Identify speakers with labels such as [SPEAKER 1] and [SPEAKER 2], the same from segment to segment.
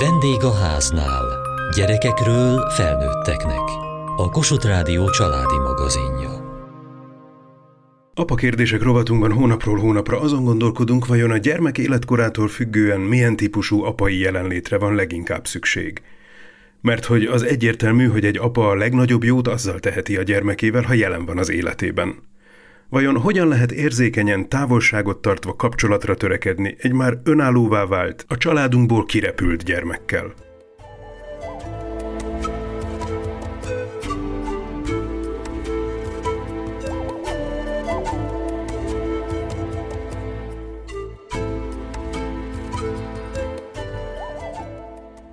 [SPEAKER 1] Vendég a háznál. Gyerekekről felnőtteknek. A Kossuth Rádió családi magazinja.
[SPEAKER 2] Apa kérdések rovatunkban hónapról hónapra azon gondolkodunk, vajon a gyermek életkorától függően milyen típusú apai jelenlétre van leginkább szükség. Mert hogy az egyértelmű, hogy egy apa a legnagyobb jót azzal teheti a gyermekével, ha jelen van az életében. Vajon hogyan lehet érzékenyen, távolságot tartva kapcsolatra törekedni egy már önállóvá vált, a családunkból kirepült gyermekkel?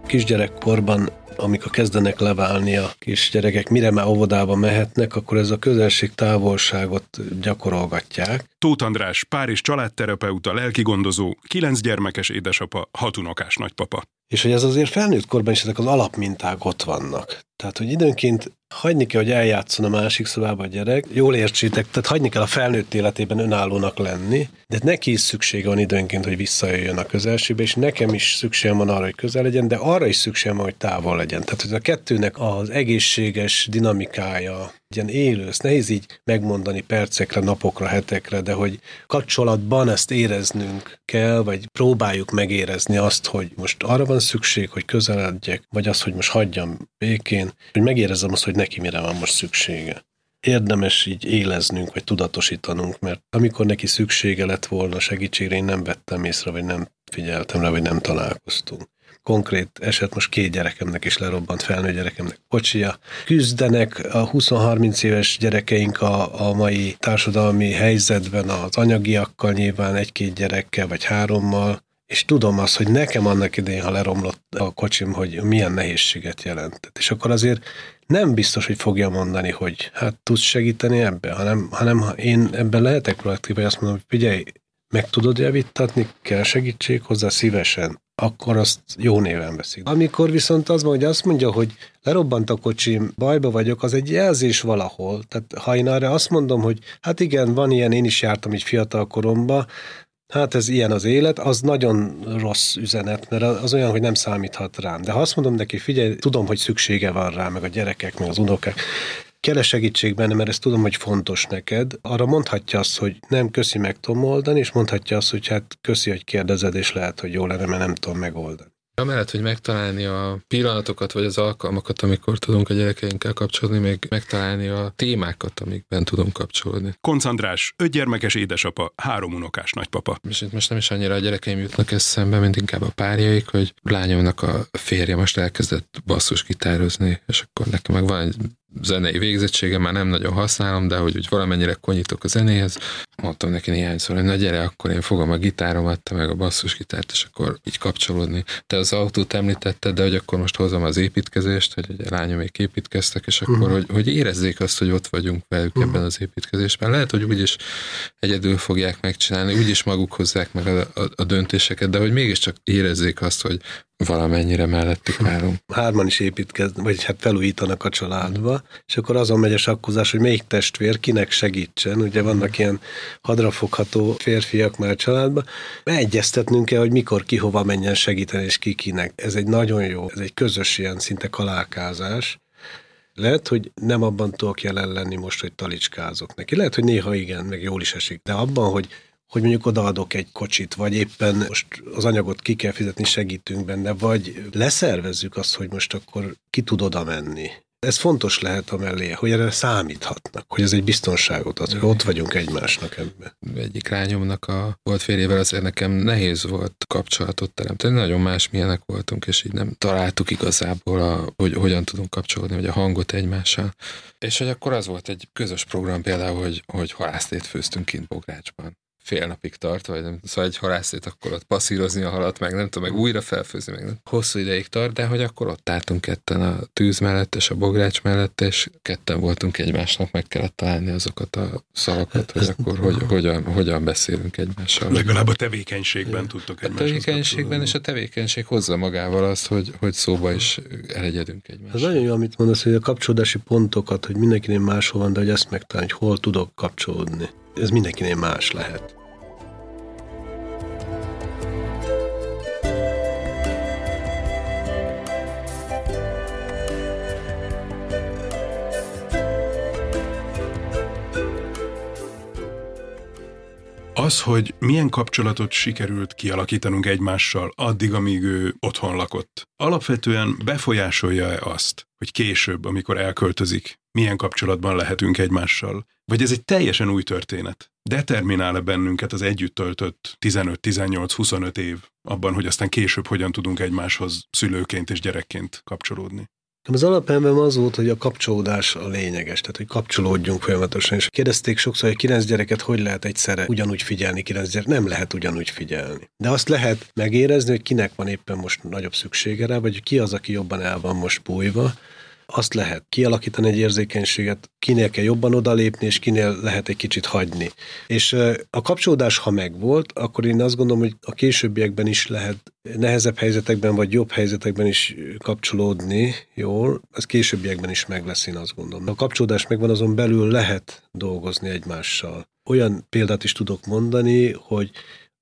[SPEAKER 3] kisgyerekkorban amikor kezdenek leválni a kisgyerekek, mire már óvodába mehetnek, akkor ez a közelség távolságot gyakorolgatják.
[SPEAKER 2] Tóth András, pár és családterapeuta, lelkigondozó, kilenc gyermekes édesapa, hat unokás nagypapa.
[SPEAKER 3] És hogy ez azért felnőtt korban is ezek az alapminták ott vannak. Tehát, hogy időnként hagyni kell, hogy eljátszon a másik szobába a gyerek, jól értsétek, tehát hagyni kell a felnőtt életében önállónak lenni, de neki is szüksége van időnként, hogy visszajöjjön a közelségbe, és nekem is szükségem van arra, hogy közel legyen, de arra is szükségem van, hogy távol legyen. Tehát, hogy a kettőnek az egészséges dinamikája, ilyen élő, ezt nehéz így megmondani percekre, napokra, hetekre, de hogy kapcsolatban ezt éreznünk kell, vagy próbáljuk megérezni azt, hogy most arra van szükség, hogy közeledjek, vagy az, hogy most hagyjam békén, hogy megérezzem azt, hogy neki mire van most szüksége. Érdemes így éleznünk, vagy tudatosítanunk, mert amikor neki szüksége lett volna segítségre, én nem vettem észre, vagy nem figyeltem rá, vagy nem találkoztunk konkrét eset, most két gyerekemnek is lerobbant, felnőtt gyerekemnek kocsia. Küzdenek a 20-30 éves gyerekeink a, a mai társadalmi helyzetben az anyagiakkal, nyilván egy-két gyerekkel, vagy hárommal, és tudom azt, hogy nekem annak idején, ha leromlott a kocsim, hogy milyen nehézséget jelentett. És akkor azért nem biztos, hogy fogja mondani, hogy hát tudsz segíteni ebben, hanem, hanem én ebben lehetek proaktív, vagy azt mondom, hogy figyelj, meg tudod javítatni, kell segítség hozzá szívesen, akkor azt jó néven veszik. Amikor viszont az hogy azt mondja, hogy lerobbant a kocsim, bajba vagyok, az egy jelzés valahol. Tehát ha én arra azt mondom, hogy hát igen, van ilyen, én is jártam így fiatal koromban, hát ez ilyen az élet, az nagyon rossz üzenet, mert az olyan, hogy nem számíthat rám. De ha azt mondom neki, figyelj, tudom, hogy szüksége van rá, meg a gyerekek, meg az unokák, keres segítség benne, mert ezt tudom, hogy fontos neked, arra mondhatja azt, hogy nem köszi meg tudom oldani, és mondhatja azt, hogy hát köszi, hogy kérdezed, és lehet, hogy jó lenne, mert nem tudom megoldani.
[SPEAKER 4] Amellett, hogy megtalálni a pillanatokat, vagy az alkalmakat, amikor tudunk a gyerekeinkkel kapcsolódni, még megtalálni a témákat, amikben tudunk kapcsolódni.
[SPEAKER 2] Konc András, öt gyermekes édesapa, három unokás nagypapa.
[SPEAKER 4] És itt most nem is annyira a gyerekeim jutnak eszembe, mint inkább a párjaik, hogy lányomnak a férje most elkezdett basszusgitározni, és akkor nekem meg van egy zenei végzettsége, már nem nagyon használom, de hogy úgy valamennyire konyítok a zenéhez. Mondtam neki néhányszor, hogy na gyere, akkor én fogom a gitáromat, te meg a basszusgitárt, és akkor így kapcsolódni. Te az autót említetted, de hogy akkor most hozom az építkezést, hogy ugye lányomék építkeztek, és akkor, uh-huh. hogy, hogy érezzék azt, hogy ott vagyunk velük uh-huh. ebben az építkezésben. Lehet, hogy úgyis egyedül fogják megcsinálni, úgyis maguk hozzák meg a, a, a döntéseket, de hogy mégiscsak érezzék azt, hogy valamennyire mellettük állunk.
[SPEAKER 3] Hárman is építkeznek, vagy hát felújítanak a családba, és akkor azon megy a sakkuzás, hogy melyik testvér kinek segítsen. Ugye vannak ilyen hadrafogható férfiak már a családban. Egyeztetnünk kell, hogy mikor ki hova menjen segíteni, és ki kinek. Ez egy nagyon jó, ez egy közös ilyen szinte kalálkázás. Lehet, hogy nem abban tudok jelen lenni most, hogy talicskázok neki. Lehet, hogy néha igen, meg jól is esik. De abban, hogy hogy mondjuk odaadok egy kocsit, vagy éppen most az anyagot ki kell fizetni, segítünk benne, vagy leszervezzük azt, hogy most akkor ki tud oda menni. Ez fontos lehet a mellé, hogy erre számíthatnak, hogy ez egy biztonságot ad, hogy ott vagyunk egymásnak ebben.
[SPEAKER 4] Egyik lányomnak a volt férjével azért nekem nehéz volt kapcsolatot teremteni, nagyon más milyenek voltunk, és így nem találtuk igazából, a, hogy hogyan tudunk kapcsolódni, vagy a hangot egymással. És hogy akkor az volt egy közös program például, hogy, hogy halászlét főztünk kint Bográcsban fél napig tart, vagy nem, szóval egy halászét akkor ott passzírozni a halat, meg nem tudom, meg újra felfőzni, meg nem. Hosszú ideig tart, de hogy akkor ott álltunk ketten a tűz mellett és a bogrács mellett, és ketten voltunk egymásnak, meg kellett találni azokat a szavakat, hogy akkor hogy, hogyan, hogyan beszélünk egymással.
[SPEAKER 2] Legalább a tevékenységben tudtok egymáshoz
[SPEAKER 4] A tevékenységben és a tevékenység hozza magával azt, hogy, hogy szóba is elegyedünk egymással.
[SPEAKER 3] Ez nagyon jó, amit mondasz, hogy a kapcsolódási pontokat, hogy mindenkinél máshol van, de hogy ezt megtalálni, hogy hol tudok kapcsolódni ez mindenkinél más lehet.
[SPEAKER 2] az, hogy milyen kapcsolatot sikerült kialakítanunk egymással addig, amíg ő otthon lakott, alapvetően befolyásolja-e azt, hogy később, amikor elköltözik, milyen kapcsolatban lehetünk egymással? Vagy ez egy teljesen új történet? Determinál-e bennünket az együtt töltött 15-18-25 év abban, hogy aztán később hogyan tudunk egymáshoz szülőként és gyerekként kapcsolódni?
[SPEAKER 3] Az alapelvem az volt, hogy a kapcsolódás a lényeges, tehát hogy kapcsolódjunk folyamatosan. És kérdezték sokszor, hogy kilenc gyereket hogy lehet egyszerre ugyanúgy figyelni, kilenc gyerek. Nem lehet ugyanúgy figyelni. De azt lehet megérezni, hogy kinek van éppen most nagyobb szüksége rá, vagy ki az, aki jobban el van most bújva, azt lehet kialakítani egy érzékenységet, kinél kell jobban odalépni, és kinél lehet egy kicsit hagyni. És a kapcsolódás, ha megvolt, akkor én azt gondolom, hogy a későbbiekben is lehet nehezebb helyzetekben, vagy jobb helyzetekben is kapcsolódni jól, ez későbbiekben is meg lesz, én azt gondolom. A kapcsolódás megvan, azon belül lehet dolgozni egymással. Olyan példát is tudok mondani, hogy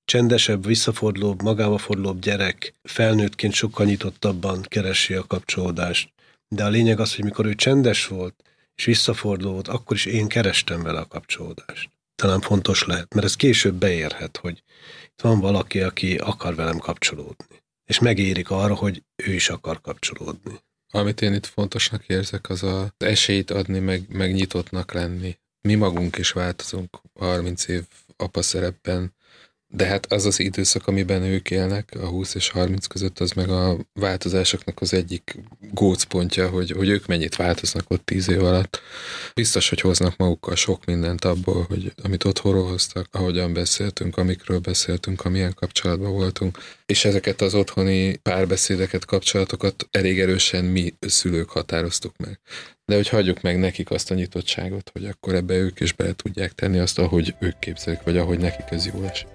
[SPEAKER 3] csendesebb, visszafordulóbb, magába fordulóbb gyerek felnőttként sokkal nyitottabban keresi a kapcsolódást de a lényeg az, hogy mikor ő csendes volt, és visszafordult, akkor is én kerestem vele a kapcsolódást. Talán fontos lehet, mert ez később beérhet, hogy itt van valaki, aki akar velem kapcsolódni. És megérik arra, hogy ő is akar kapcsolódni.
[SPEAKER 4] Amit én itt fontosnak érzek, az az esélyt adni, meg, meg nyitottnak lenni. Mi magunk is változunk 30 év apa szerepben, de hát az az időszak, amiben ők élnek, a 20 és 30 között, az meg a változásoknak az egyik gócpontja, hogy, hogy ők mennyit változnak ott 10 év alatt. Biztos, hogy hoznak magukkal sok mindent abból, hogy amit otthonról hoztak, ahogyan beszéltünk, amikről beszéltünk, amilyen kapcsolatban voltunk, és ezeket az otthoni párbeszédeket, kapcsolatokat elég erősen mi szülők határoztuk meg. De hogy hagyjuk meg nekik azt a nyitottságot, hogy akkor ebbe ők is bele tudják tenni azt, ahogy ők képzelik, vagy ahogy nekik ez jó esik.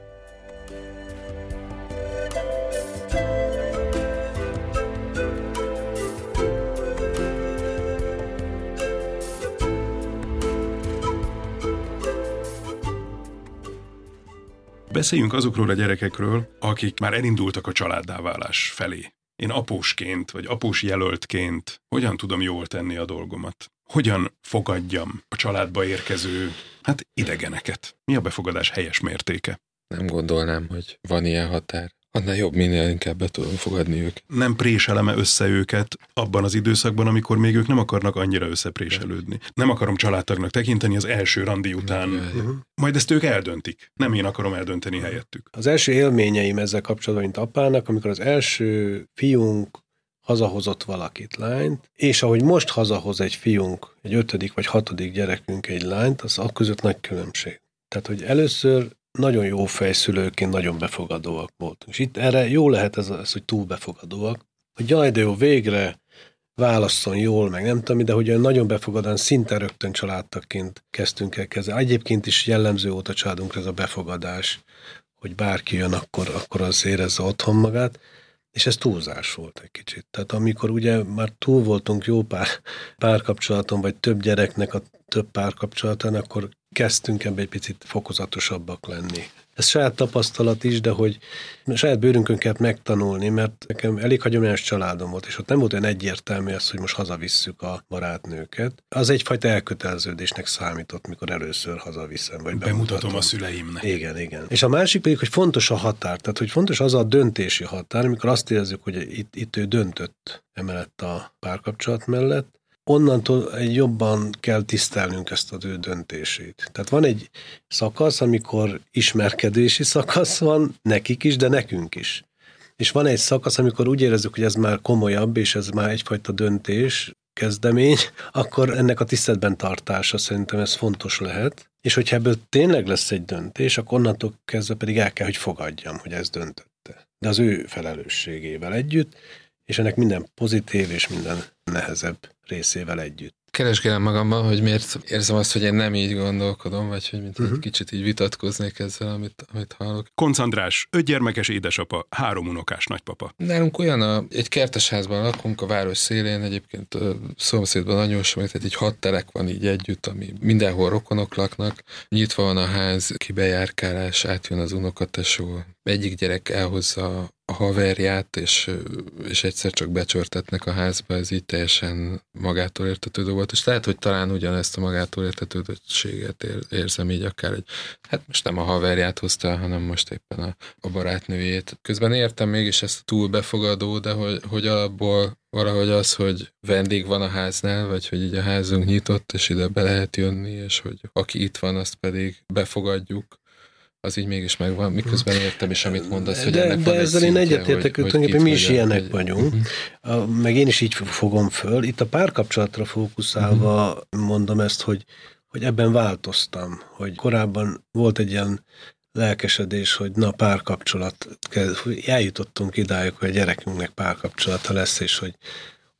[SPEAKER 2] Beszéljünk azokról a gyerekekről, akik már elindultak a családdáválás felé. Én apósként, vagy após jelöltként hogyan tudom jól tenni a dolgomat? Hogyan fogadjam a családba érkező, hát idegeneket? Mi a befogadás helyes mértéke?
[SPEAKER 4] Nem gondolnám, hogy van ilyen határ. Annál jobb, minél inkább be tudom fogadni őket.
[SPEAKER 2] Nem préseleme össze őket abban az időszakban, amikor még ők nem akarnak annyira összepréselődni. Nem akarom családtagnak tekinteni az első randi után. Uh-huh. Majd ezt ők eldöntik. Nem én akarom eldönteni helyettük.
[SPEAKER 3] Az első élményeim ezzel kapcsolatban, mint apának, amikor az első fiunk hazahozott valakit, lányt, és ahogy most hazahoz egy fiunk, egy ötödik vagy hatodik gyerekünk egy lányt, az a között nagy különbség. Tehát, hogy először nagyon jó fejszülőként nagyon befogadóak voltunk. És itt erre jó lehet ez, ez hogy túl befogadóak, hogy jaj, de jó, végre válasszon jól, meg nem tudom, de hogy olyan nagyon befogadóan, szinte rögtön családtaként kezdtünk el kezelni. Egyébként is jellemző volt a családunkra ez a befogadás, hogy bárki jön, akkor, akkor az érezze otthon magát, és ez túlzás volt egy kicsit. Tehát amikor ugye már túl voltunk jó pár párkapcsolaton, vagy több gyereknek a több párkapcsolatán, akkor kezdtünk ebbe egy picit fokozatosabbak lenni. Ez saját tapasztalat is, de hogy saját bőrünkön kellett megtanulni, mert nekem elég hagyományos családom volt, és ott nem volt olyan egyértelmű az, hogy most hazavisszük a barátnőket. Az egyfajta elköteleződésnek számított, mikor először hazaviszem. Vagy
[SPEAKER 2] bemutatom a szüleimnek.
[SPEAKER 3] Igen, igen. És a másik pedig, hogy fontos a határ, tehát hogy fontos az a döntési határ, amikor azt érezzük, hogy itt, itt ő döntött emellett a párkapcsolat mellett, onnantól jobban kell tisztelnünk ezt az ő döntését. Tehát van egy szakasz, amikor ismerkedési szakasz van, nekik is, de nekünk is. És van egy szakasz, amikor úgy érezzük, hogy ez már komolyabb, és ez már egyfajta döntés, kezdemény, akkor ennek a tiszteletben tartása szerintem ez fontos lehet. És hogyha ebből tényleg lesz egy döntés, akkor onnantól kezdve pedig el kell, hogy fogadjam, hogy ez döntötte. De az ő felelősségével együtt, és ennek minden pozitív és minden nehezebb részével együtt.
[SPEAKER 4] Keresgélem magamban, hogy miért érzem azt, hogy én nem így gondolkodom, vagy hogy mint uh-huh. egy kicsit így vitatkoznék ezzel, amit, amit hallok.
[SPEAKER 2] Konc András, öt gyermekes édesapa, három unokás nagypapa.
[SPEAKER 4] Nálunk olyan, a, egy kertesházban lakunk a város szélén, egyébként a szomszédban nagyon sok, tehát egy hat telek van így együtt, ami mindenhol rokonok laknak. Nyitva van a ház, kibejárkálás, átjön az unokatesó, egyik gyerek elhozza a haverját, és, és egyszer csak becsörtetnek a házba, ez így teljesen magától értetődő volt, és lehet, hogy talán ugyanezt a magától értetődöttséget ér, érzem így akár, hogy hát most nem a haverját hozta, hanem most éppen a, a barátnőjét. Közben értem mégis ezt túl befogadó, de hogy, hogy alapból valahogy az, hogy vendég van a háznál, vagy hogy így a házunk nyitott, és ide be lehet jönni, és hogy aki itt van, azt pedig befogadjuk, az így mégis megvan, miközben értem is, amit mondasz, hogy
[SPEAKER 3] de,
[SPEAKER 4] ennek
[SPEAKER 3] de
[SPEAKER 4] van
[SPEAKER 3] ezzel én egyetértek, hogy tulajdonképpen mi is ilyenek
[SPEAKER 4] hogy,
[SPEAKER 3] vagyunk, uh-huh. meg én is így fogom föl. Itt a párkapcsolatra fókuszálva uh-huh. mondom ezt, hogy, hogy ebben változtam, hogy korábban volt egy ilyen lelkesedés, hogy na párkapcsolat, eljutottunk idáig, hogy a gyerekünknek párkapcsolata lesz, és hogy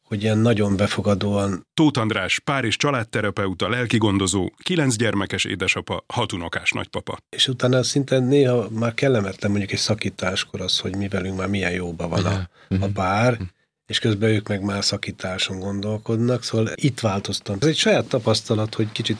[SPEAKER 3] hogy ilyen nagyon befogadóan.
[SPEAKER 2] Tóth András, pár és családterapeuta, lelkigondozó, kilenc gyermekes édesapa, hatunokás nagypapa.
[SPEAKER 3] És utána szinte néha már kellemetlen mondjuk egy szakításkor az, hogy mi velünk már milyen jóban van a, a pár, mhm. és közben ők meg már szakításon gondolkodnak, szóval itt változtam. Ez egy saját tapasztalat, hogy kicsit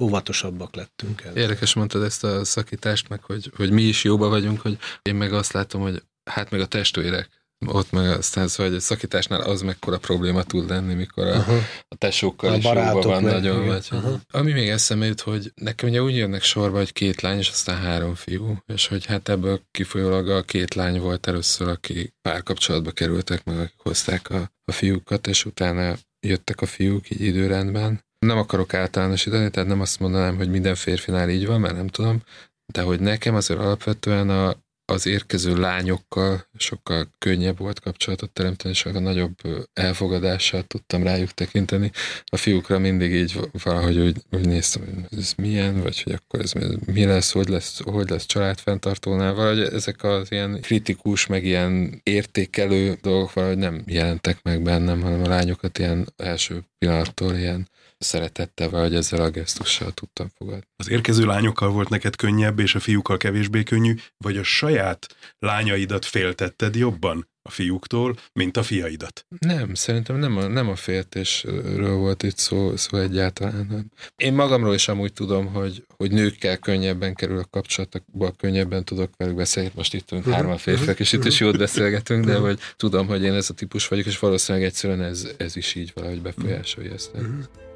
[SPEAKER 3] óvatosabbak lettünk. El.
[SPEAKER 4] Érdekes mondtad ezt a szakítást, meg hogy, hogy mi is jóba vagyunk, hogy én meg azt látom, hogy hát meg a testvérek ott meg aztán szóval, hogy a szakításnál az mekkora probléma tud lenni, mikor a, uh-huh. a tesókkal a is jóban van meg, nagyon. Vagy, uh-huh. Ami még eszembe jut, hogy nekem ugye úgy jönnek sorba, hogy két lány, és aztán három fiú, és hogy hát ebből kifolyólag a két lány volt először, aki párkapcsolatba kerültek, meg akik hozták a, a fiúkat, és utána jöttek a fiúk így időrendben. Nem akarok általánosítani, tehát nem azt mondanám, hogy minden férfinál így van, mert nem tudom, de hogy nekem azért alapvetően a, az érkező lányokkal sokkal könnyebb volt kapcsolatot teremteni, sokkal nagyobb elfogadással tudtam rájuk tekinteni. A fiúkra mindig így valahogy úgy, úgy néztem, hogy ez milyen, vagy hogy akkor ez mi lesz, hogy lesz, hogy lesz családfenntartónál, vagy ezek az ilyen kritikus, meg ilyen értékelő dolgok valahogy nem jelentek meg bennem, hanem a lányokat ilyen első pillanattól ilyen szeretettel, vagy ezzel a gesztussal tudtam fogadni.
[SPEAKER 2] Az érkező lányokkal volt neked könnyebb, és a fiúkkal kevésbé könnyű, vagy a saját lányaidat féltetted jobban a fiúktól, mint a fiaidat?
[SPEAKER 4] Nem, szerintem nem a, nem a féltésről volt itt szó, szó egyáltalán. Nem. Én magamról is amúgy tudom, hogy, hogy nőkkel könnyebben kerül a kapcsolatokba, könnyebben tudok velük beszélni. Most itt uh-huh. hárman férfiak, és itt is jót beszélgetünk, de hogy tudom, hogy én ez a típus vagyok, és valószínűleg egyszerűen ez, ez is így valahogy befolyásolja ezt. Uh-huh.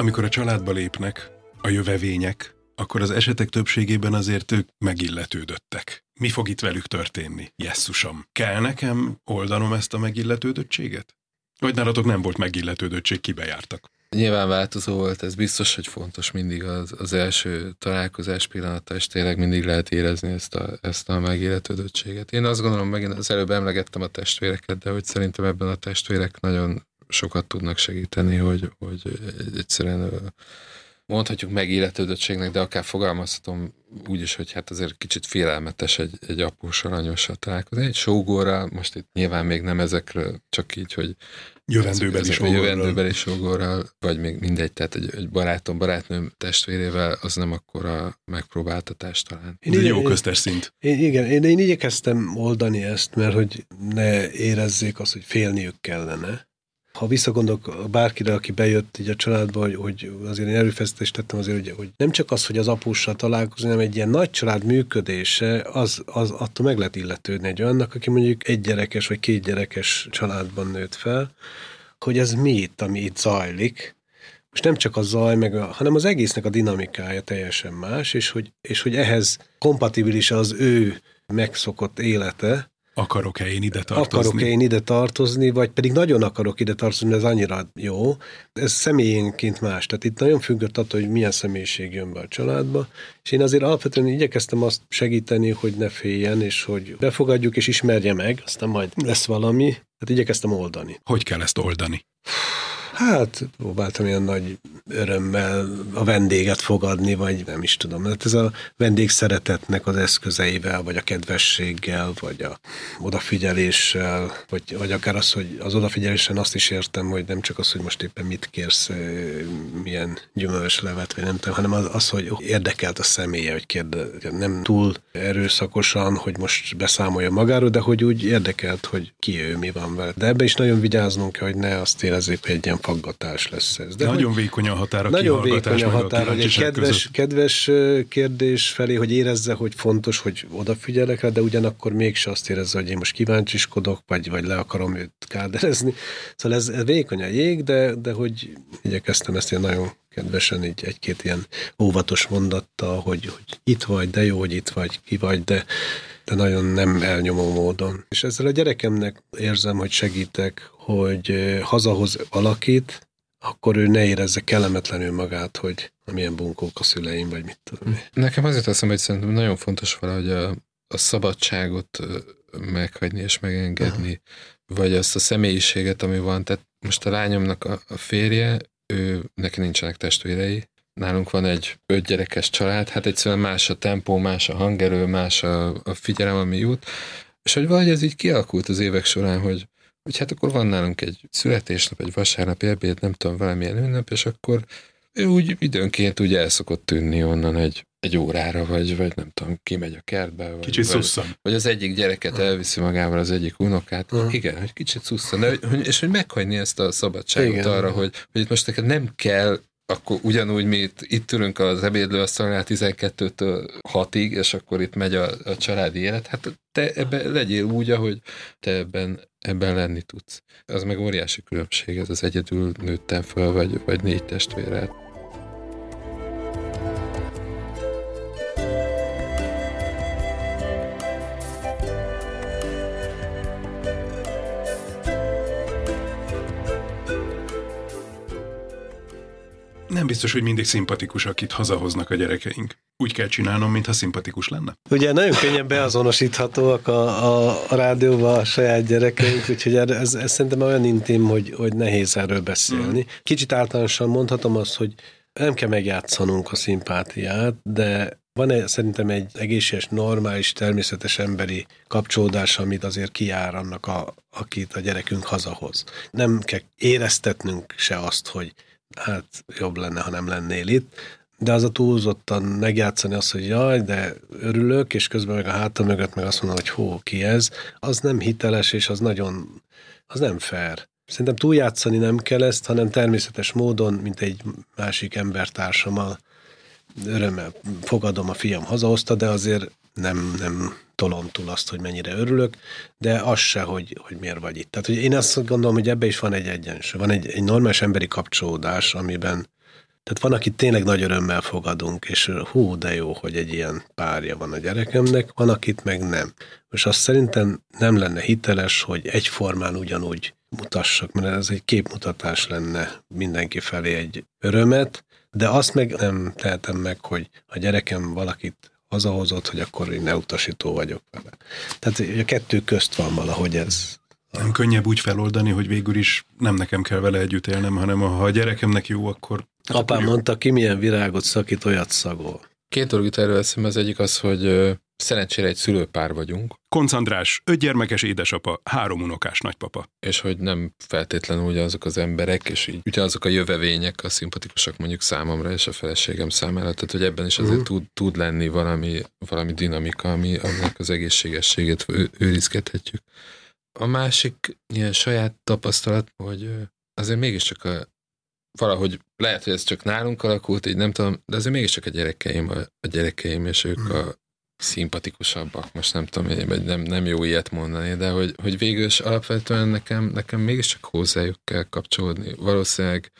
[SPEAKER 2] Amikor a családba lépnek, a jövevények, akkor az esetek többségében azért ők megilletődöttek. Mi fog itt velük történni, jesszusom? Kell nekem oldanom ezt a megilletődöttséget? Vagy nálatok nem volt megilletődöttség, kibejártak?
[SPEAKER 4] Nyilván változó volt, ez biztos, hogy fontos mindig az, az első találkozás pillanata, és tényleg mindig lehet érezni ezt a, ezt a megilletődöttséget. Én azt gondolom, megint az előbb emlegettem a testvéreket, de hogy szerintem ebben a testvérek nagyon sokat tudnak segíteni, hogy, hogy egyszerűen mondhatjuk megilletődöttségnek, de akár fogalmazhatom úgy is, hogy hát azért kicsit félelmetes egy, egy após aranyossal találkozni. Egy sógóra, most itt nyilván még nem ezekről, csak így, hogy
[SPEAKER 2] Jövendőbeli
[SPEAKER 4] sógorral. Jövendőbeli sógorral, vagy még mindegy, tehát egy, egy barátom, barátnőm testvérével az nem akkora megpróbáltatás talán.
[SPEAKER 2] Én Ez jó köztes szint.
[SPEAKER 3] Én, igen, én, én igyekeztem oldani ezt, mert hogy ne érezzék azt, hogy félniük kellene ha visszagondolok bárkire, aki bejött így a családba, hogy, hogy azért én erőfeszítést tettem azért, hogy, hogy nem csak az, hogy az apussal találkozni, hanem egy ilyen nagy család működése, az, az attól meg lehet illetődni egy olyannak, aki mondjuk egy gyerekes vagy két gyerekes családban nőtt fel, hogy ez mi itt, ami itt zajlik, most nem csak a zaj, meg a, hanem az egésznek a dinamikája teljesen más, és hogy, és hogy ehhez kompatibilis az ő megszokott élete,
[SPEAKER 2] Akarok-e én ide tartozni?
[SPEAKER 3] Akarok-e én ide tartozni, vagy pedig nagyon akarok ide tartozni, ez annyira jó. Ez személyénként más. Tehát itt nagyon függött attól, hogy milyen személyiség jön be a családba. És én azért alapvetően igyekeztem azt segíteni, hogy ne féljen, és hogy befogadjuk és ismerje meg, aztán majd lesz valami. Tehát igyekeztem oldani.
[SPEAKER 2] Hogy kell ezt oldani?
[SPEAKER 3] Hát próbáltam ilyen nagy örömmel a vendéget fogadni, vagy nem is tudom. Hát ez a vendég szeretetnek az eszközeivel, vagy a kedvességgel, vagy a odafigyeléssel, vagy, vagy akár az, hogy az odafigyelésen azt is értem, hogy nem csak az, hogy most éppen mit kérsz, milyen gyümölcslevet, vagy nem tudom, hanem az, az hogy érdekelt a személye, hogy kérde, nem túl erőszakosan, hogy most beszámolja magáról, de hogy úgy érdekelt, hogy ki ő, mi van vele. De ebbe is nagyon vigyáznunk kell, hogy ne azt érezzék, hogy egy ilyen faggatás lesz ez. De
[SPEAKER 2] nagyon vékony a határ a
[SPEAKER 3] Nagyon vékony a határ, hogy egy kedves, kedves kérdés felé, hogy érezze, hogy fontos, hogy odafigyelek rá, de ugyanakkor mégse azt érezze, hogy én most kíváncsiskodok, vagy, vagy le akarom őt káderezni. Szóval ez, ez vékony a jég, de, de hogy igyekeztem ezt én nagyon kedvesen így egy-két ilyen óvatos mondattal, hogy, hogy itt vagy, de jó, hogy itt vagy, ki vagy, de, de nagyon nem elnyomó módon. És ezzel a gyerekemnek érzem, hogy segítek, hogy hazahoz valakit, akkor ő ne érezze kellemetlenül magát, hogy milyen bunkók a szüleim, vagy mit tudom.
[SPEAKER 4] Nekem azért azt hogy szerintem nagyon fontos valahogy a, a szabadságot meghagyni és megengedni, Aha. vagy azt a személyiséget, ami van. Tehát most a lányomnak a, a férje, ő, neki nincsenek testvérei, nálunk van egy öt gyerekes család, hát egyszerűen más a tempó, más a hangerő, más a, a figyelem, ami jut, és hogy valahogy ez így kialakult az évek során, hogy hogy hát akkor van nálunk egy születésnap, egy vasárnap ebéd, nem tudom, valamilyen ünnep, és akkor ő úgy időnként úgy el szokott tűnni onnan egy, egy órára, vagy, vagy nem tudom, kimegy a kertbe. Vagy,
[SPEAKER 2] kicsit szusszan. Vagy,
[SPEAKER 4] vagy az egyik gyereket elviszi magával az egyik unokát. Uh-huh. Igen, hogy kicsit szusszan. És hogy meghagyni ezt a szabadságot Igen. arra, hogy, hogy itt most neked nem kell akkor ugyanúgy mi itt, itt ülünk az ebédlőasztalnál 12-től 6-ig, és akkor itt megy a, a családi élet. Hát te ebben legyél úgy, ahogy te ebben, ebben lenni tudsz. Az meg óriási különbség, ez az egyedül nőttem föl, vagy, vagy négy testvérrel.
[SPEAKER 2] Nem biztos, hogy mindig szimpatikus, akit hazahoznak a gyerekeink. Úgy kell csinálnom, mintha szimpatikus lenne.
[SPEAKER 3] Ugye nagyon könnyen beazonosíthatóak a, a, a a saját gyerekeink, úgyhogy ez, ez szerintem olyan intim, hogy, hogy nehéz erről beszélni. Mm. Kicsit általánosan mondhatom azt, hogy nem kell megjátszanunk a szimpátiát, de van szerintem egy egészséges, normális, természetes emberi kapcsolódás, amit azért kijár annak, a, akit a gyerekünk hazahoz. Nem kell éreztetnünk se azt, hogy hát jobb lenne, ha nem lennél itt, de az a túlzottan megjátszani azt, hogy jaj, de örülök, és közben meg a hátam mögött meg azt mondom, hogy hó, ki ez, az nem hiteles, és az nagyon, az nem fair. Szerintem túljátszani nem kell ezt, hanem természetes módon, mint egy másik embertársammal örömmel fogadom a fiam hazahozta, de azért nem, nem tolom túl azt, hogy mennyire örülök, de az se, hogy, hogy miért vagy itt. Tehát hogy én azt gondolom, hogy ebbe is van egy egyensúly, van egy, egy normális emberi kapcsolódás, amiben tehát van, akit tényleg nagy örömmel fogadunk, és hú, de jó, hogy egy ilyen párja van a gyerekemnek, van, akit meg nem. És azt szerintem nem lenne hiteles, hogy egyformán ugyanúgy mutassak, mert ez egy képmutatás lenne mindenki felé egy örömet, de azt meg nem tehetem meg, hogy a gyerekem valakit hazahozott, hogy akkor én neutasító vagyok vele. Tehát a kettő közt van valahogy ez.
[SPEAKER 2] Nem könnyebb úgy feloldani, hogy végül is nem nekem kell vele együtt élnem, hanem ha a gyerekemnek jó, akkor...
[SPEAKER 3] Hát Apám akkor mondta, ki milyen virágot szakít, olyat szagol.
[SPEAKER 4] Két dolog jut erről eszembe, az egyik az, hogy Szerencsére egy szülőpár vagyunk.
[SPEAKER 2] Koncandrás, öt gyermekes édesapa, három unokás nagypapa.
[SPEAKER 4] És hogy nem feltétlenül ugye azok az emberek, és így ugye azok a jövevények a szimpatikusak mondjuk számomra és a feleségem számára, tehát hogy ebben is azért uh-huh. tud, tud lenni valami, valami dinamika, ami annak az egészségességét őrizgethetjük. A másik ilyen saját tapasztalat, hogy azért mégiscsak a, valahogy lehet, hogy ez csak nálunk alakult, így nem tudom, de azért mégiscsak a gyerekeim, a, a gyerekeim, és ők uh-huh. a, szimpatikusabbak, most nem tudom, vagy nem, nem jó ilyet mondani, de hogy, hogy végül is alapvetően nekem, nekem mégiscsak hozzájuk kell kapcsolódni. Valószínűleg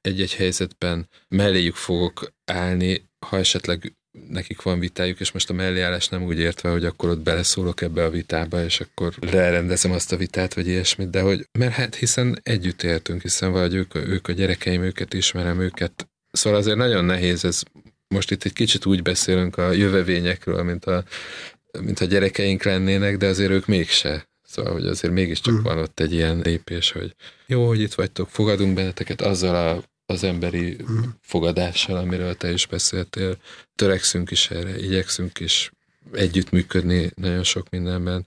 [SPEAKER 4] egy-egy helyzetben melléjük fogok állni, ha esetleg nekik van vitájuk, és most a melléállás nem úgy értve, hogy akkor ott beleszólok ebbe a vitába, és akkor lerendezem azt a vitát, vagy ilyesmit, de hogy, mert hát hiszen együtt éltünk, hiszen vagy ők, ők a gyerekeim, őket ismerem, őket Szóval azért nagyon nehéz ez most itt egy kicsit úgy beszélünk a jövevényekről, mint a, mint a gyerekeink lennének, de azért ők mégse. Szóval, hogy azért mégiscsak mm. van ott egy ilyen lépés, hogy jó, hogy itt vagytok, fogadunk benneteket azzal a, az emberi mm. fogadással, amiről te is beszéltél. Törekszünk is erre, igyekszünk is együttműködni nagyon sok mindenben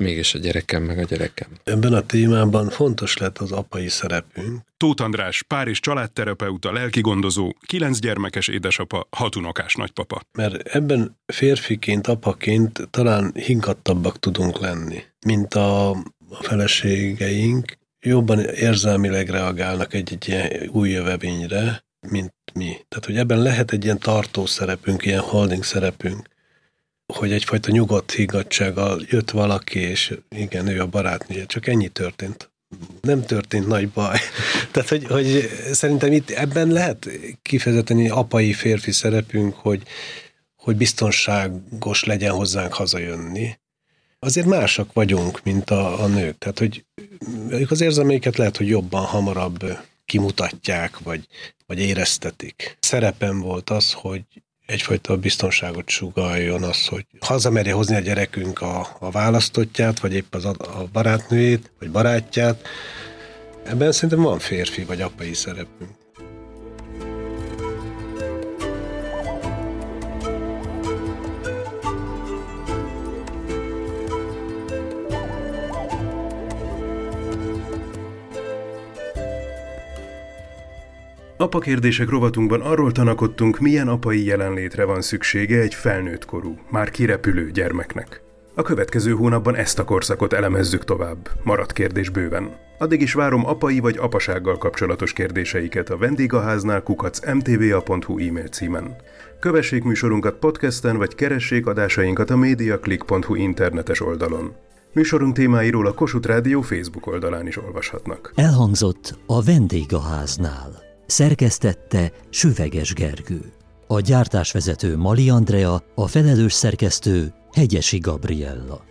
[SPEAKER 4] mégis a gyerekem meg a gyerekem.
[SPEAKER 3] Ebben a témában fontos lett az apai szerepünk.
[SPEAKER 2] Tóth András, Párizs családterapeuta, lelkigondozó, kilenc gyermekes édesapa, hatunokás nagypapa.
[SPEAKER 3] Mert ebben férfiként, apaként talán hinkattabbak tudunk lenni, mint a, a feleségeink, jobban érzelmileg reagálnak egy-egy ilyen új jövevényre, mint mi. Tehát, hogy ebben lehet egy ilyen tartó szerepünk, ilyen holding szerepünk, hogy egyfajta nyugodt higgadsággal jött valaki, és igen, ő a barátnője, csak ennyi történt. Nem történt nagy baj. Tehát, hogy, hogy szerintem itt ebben lehet kifejezetten apai férfi szerepünk, hogy, hogy biztonságos legyen hozzánk hazajönni. Azért másak vagyunk, mint a, a nők. Tehát, hogy ők az érzelmeiket lehet, hogy jobban, hamarabb kimutatják, vagy, vagy éreztetik. Szerepem volt az, hogy egyfajta biztonságot sugaljon az, hogy hazamerje hozni a gyerekünk a, a választottját, vagy épp az a, barátnőjét, vagy barátját. Ebben szerintem van férfi vagy apai szerepünk.
[SPEAKER 2] Apa kérdések rovatunkban arról tanakodtunk, milyen apai jelenlétre van szüksége egy felnőtt korú, már kirepülő gyermeknek. A következő hónapban ezt a korszakot elemezzük tovább. Maradt kérdés bőven. Addig is várom apai vagy apasággal kapcsolatos kérdéseiket a vendégháznál kukac mtva.hu e-mail címen. Kövessék műsorunkat podcasten, vagy keressék adásainkat a mediaclick.hu internetes oldalon. Műsorunk témáiról a Kossuth Rádió Facebook oldalán is olvashatnak.
[SPEAKER 1] Elhangzott a vendégháznál. Szerkesztette Süveges Gergő. A gyártásvezető Mali Andrea, a felelős szerkesztő Hegyesi Gabriella.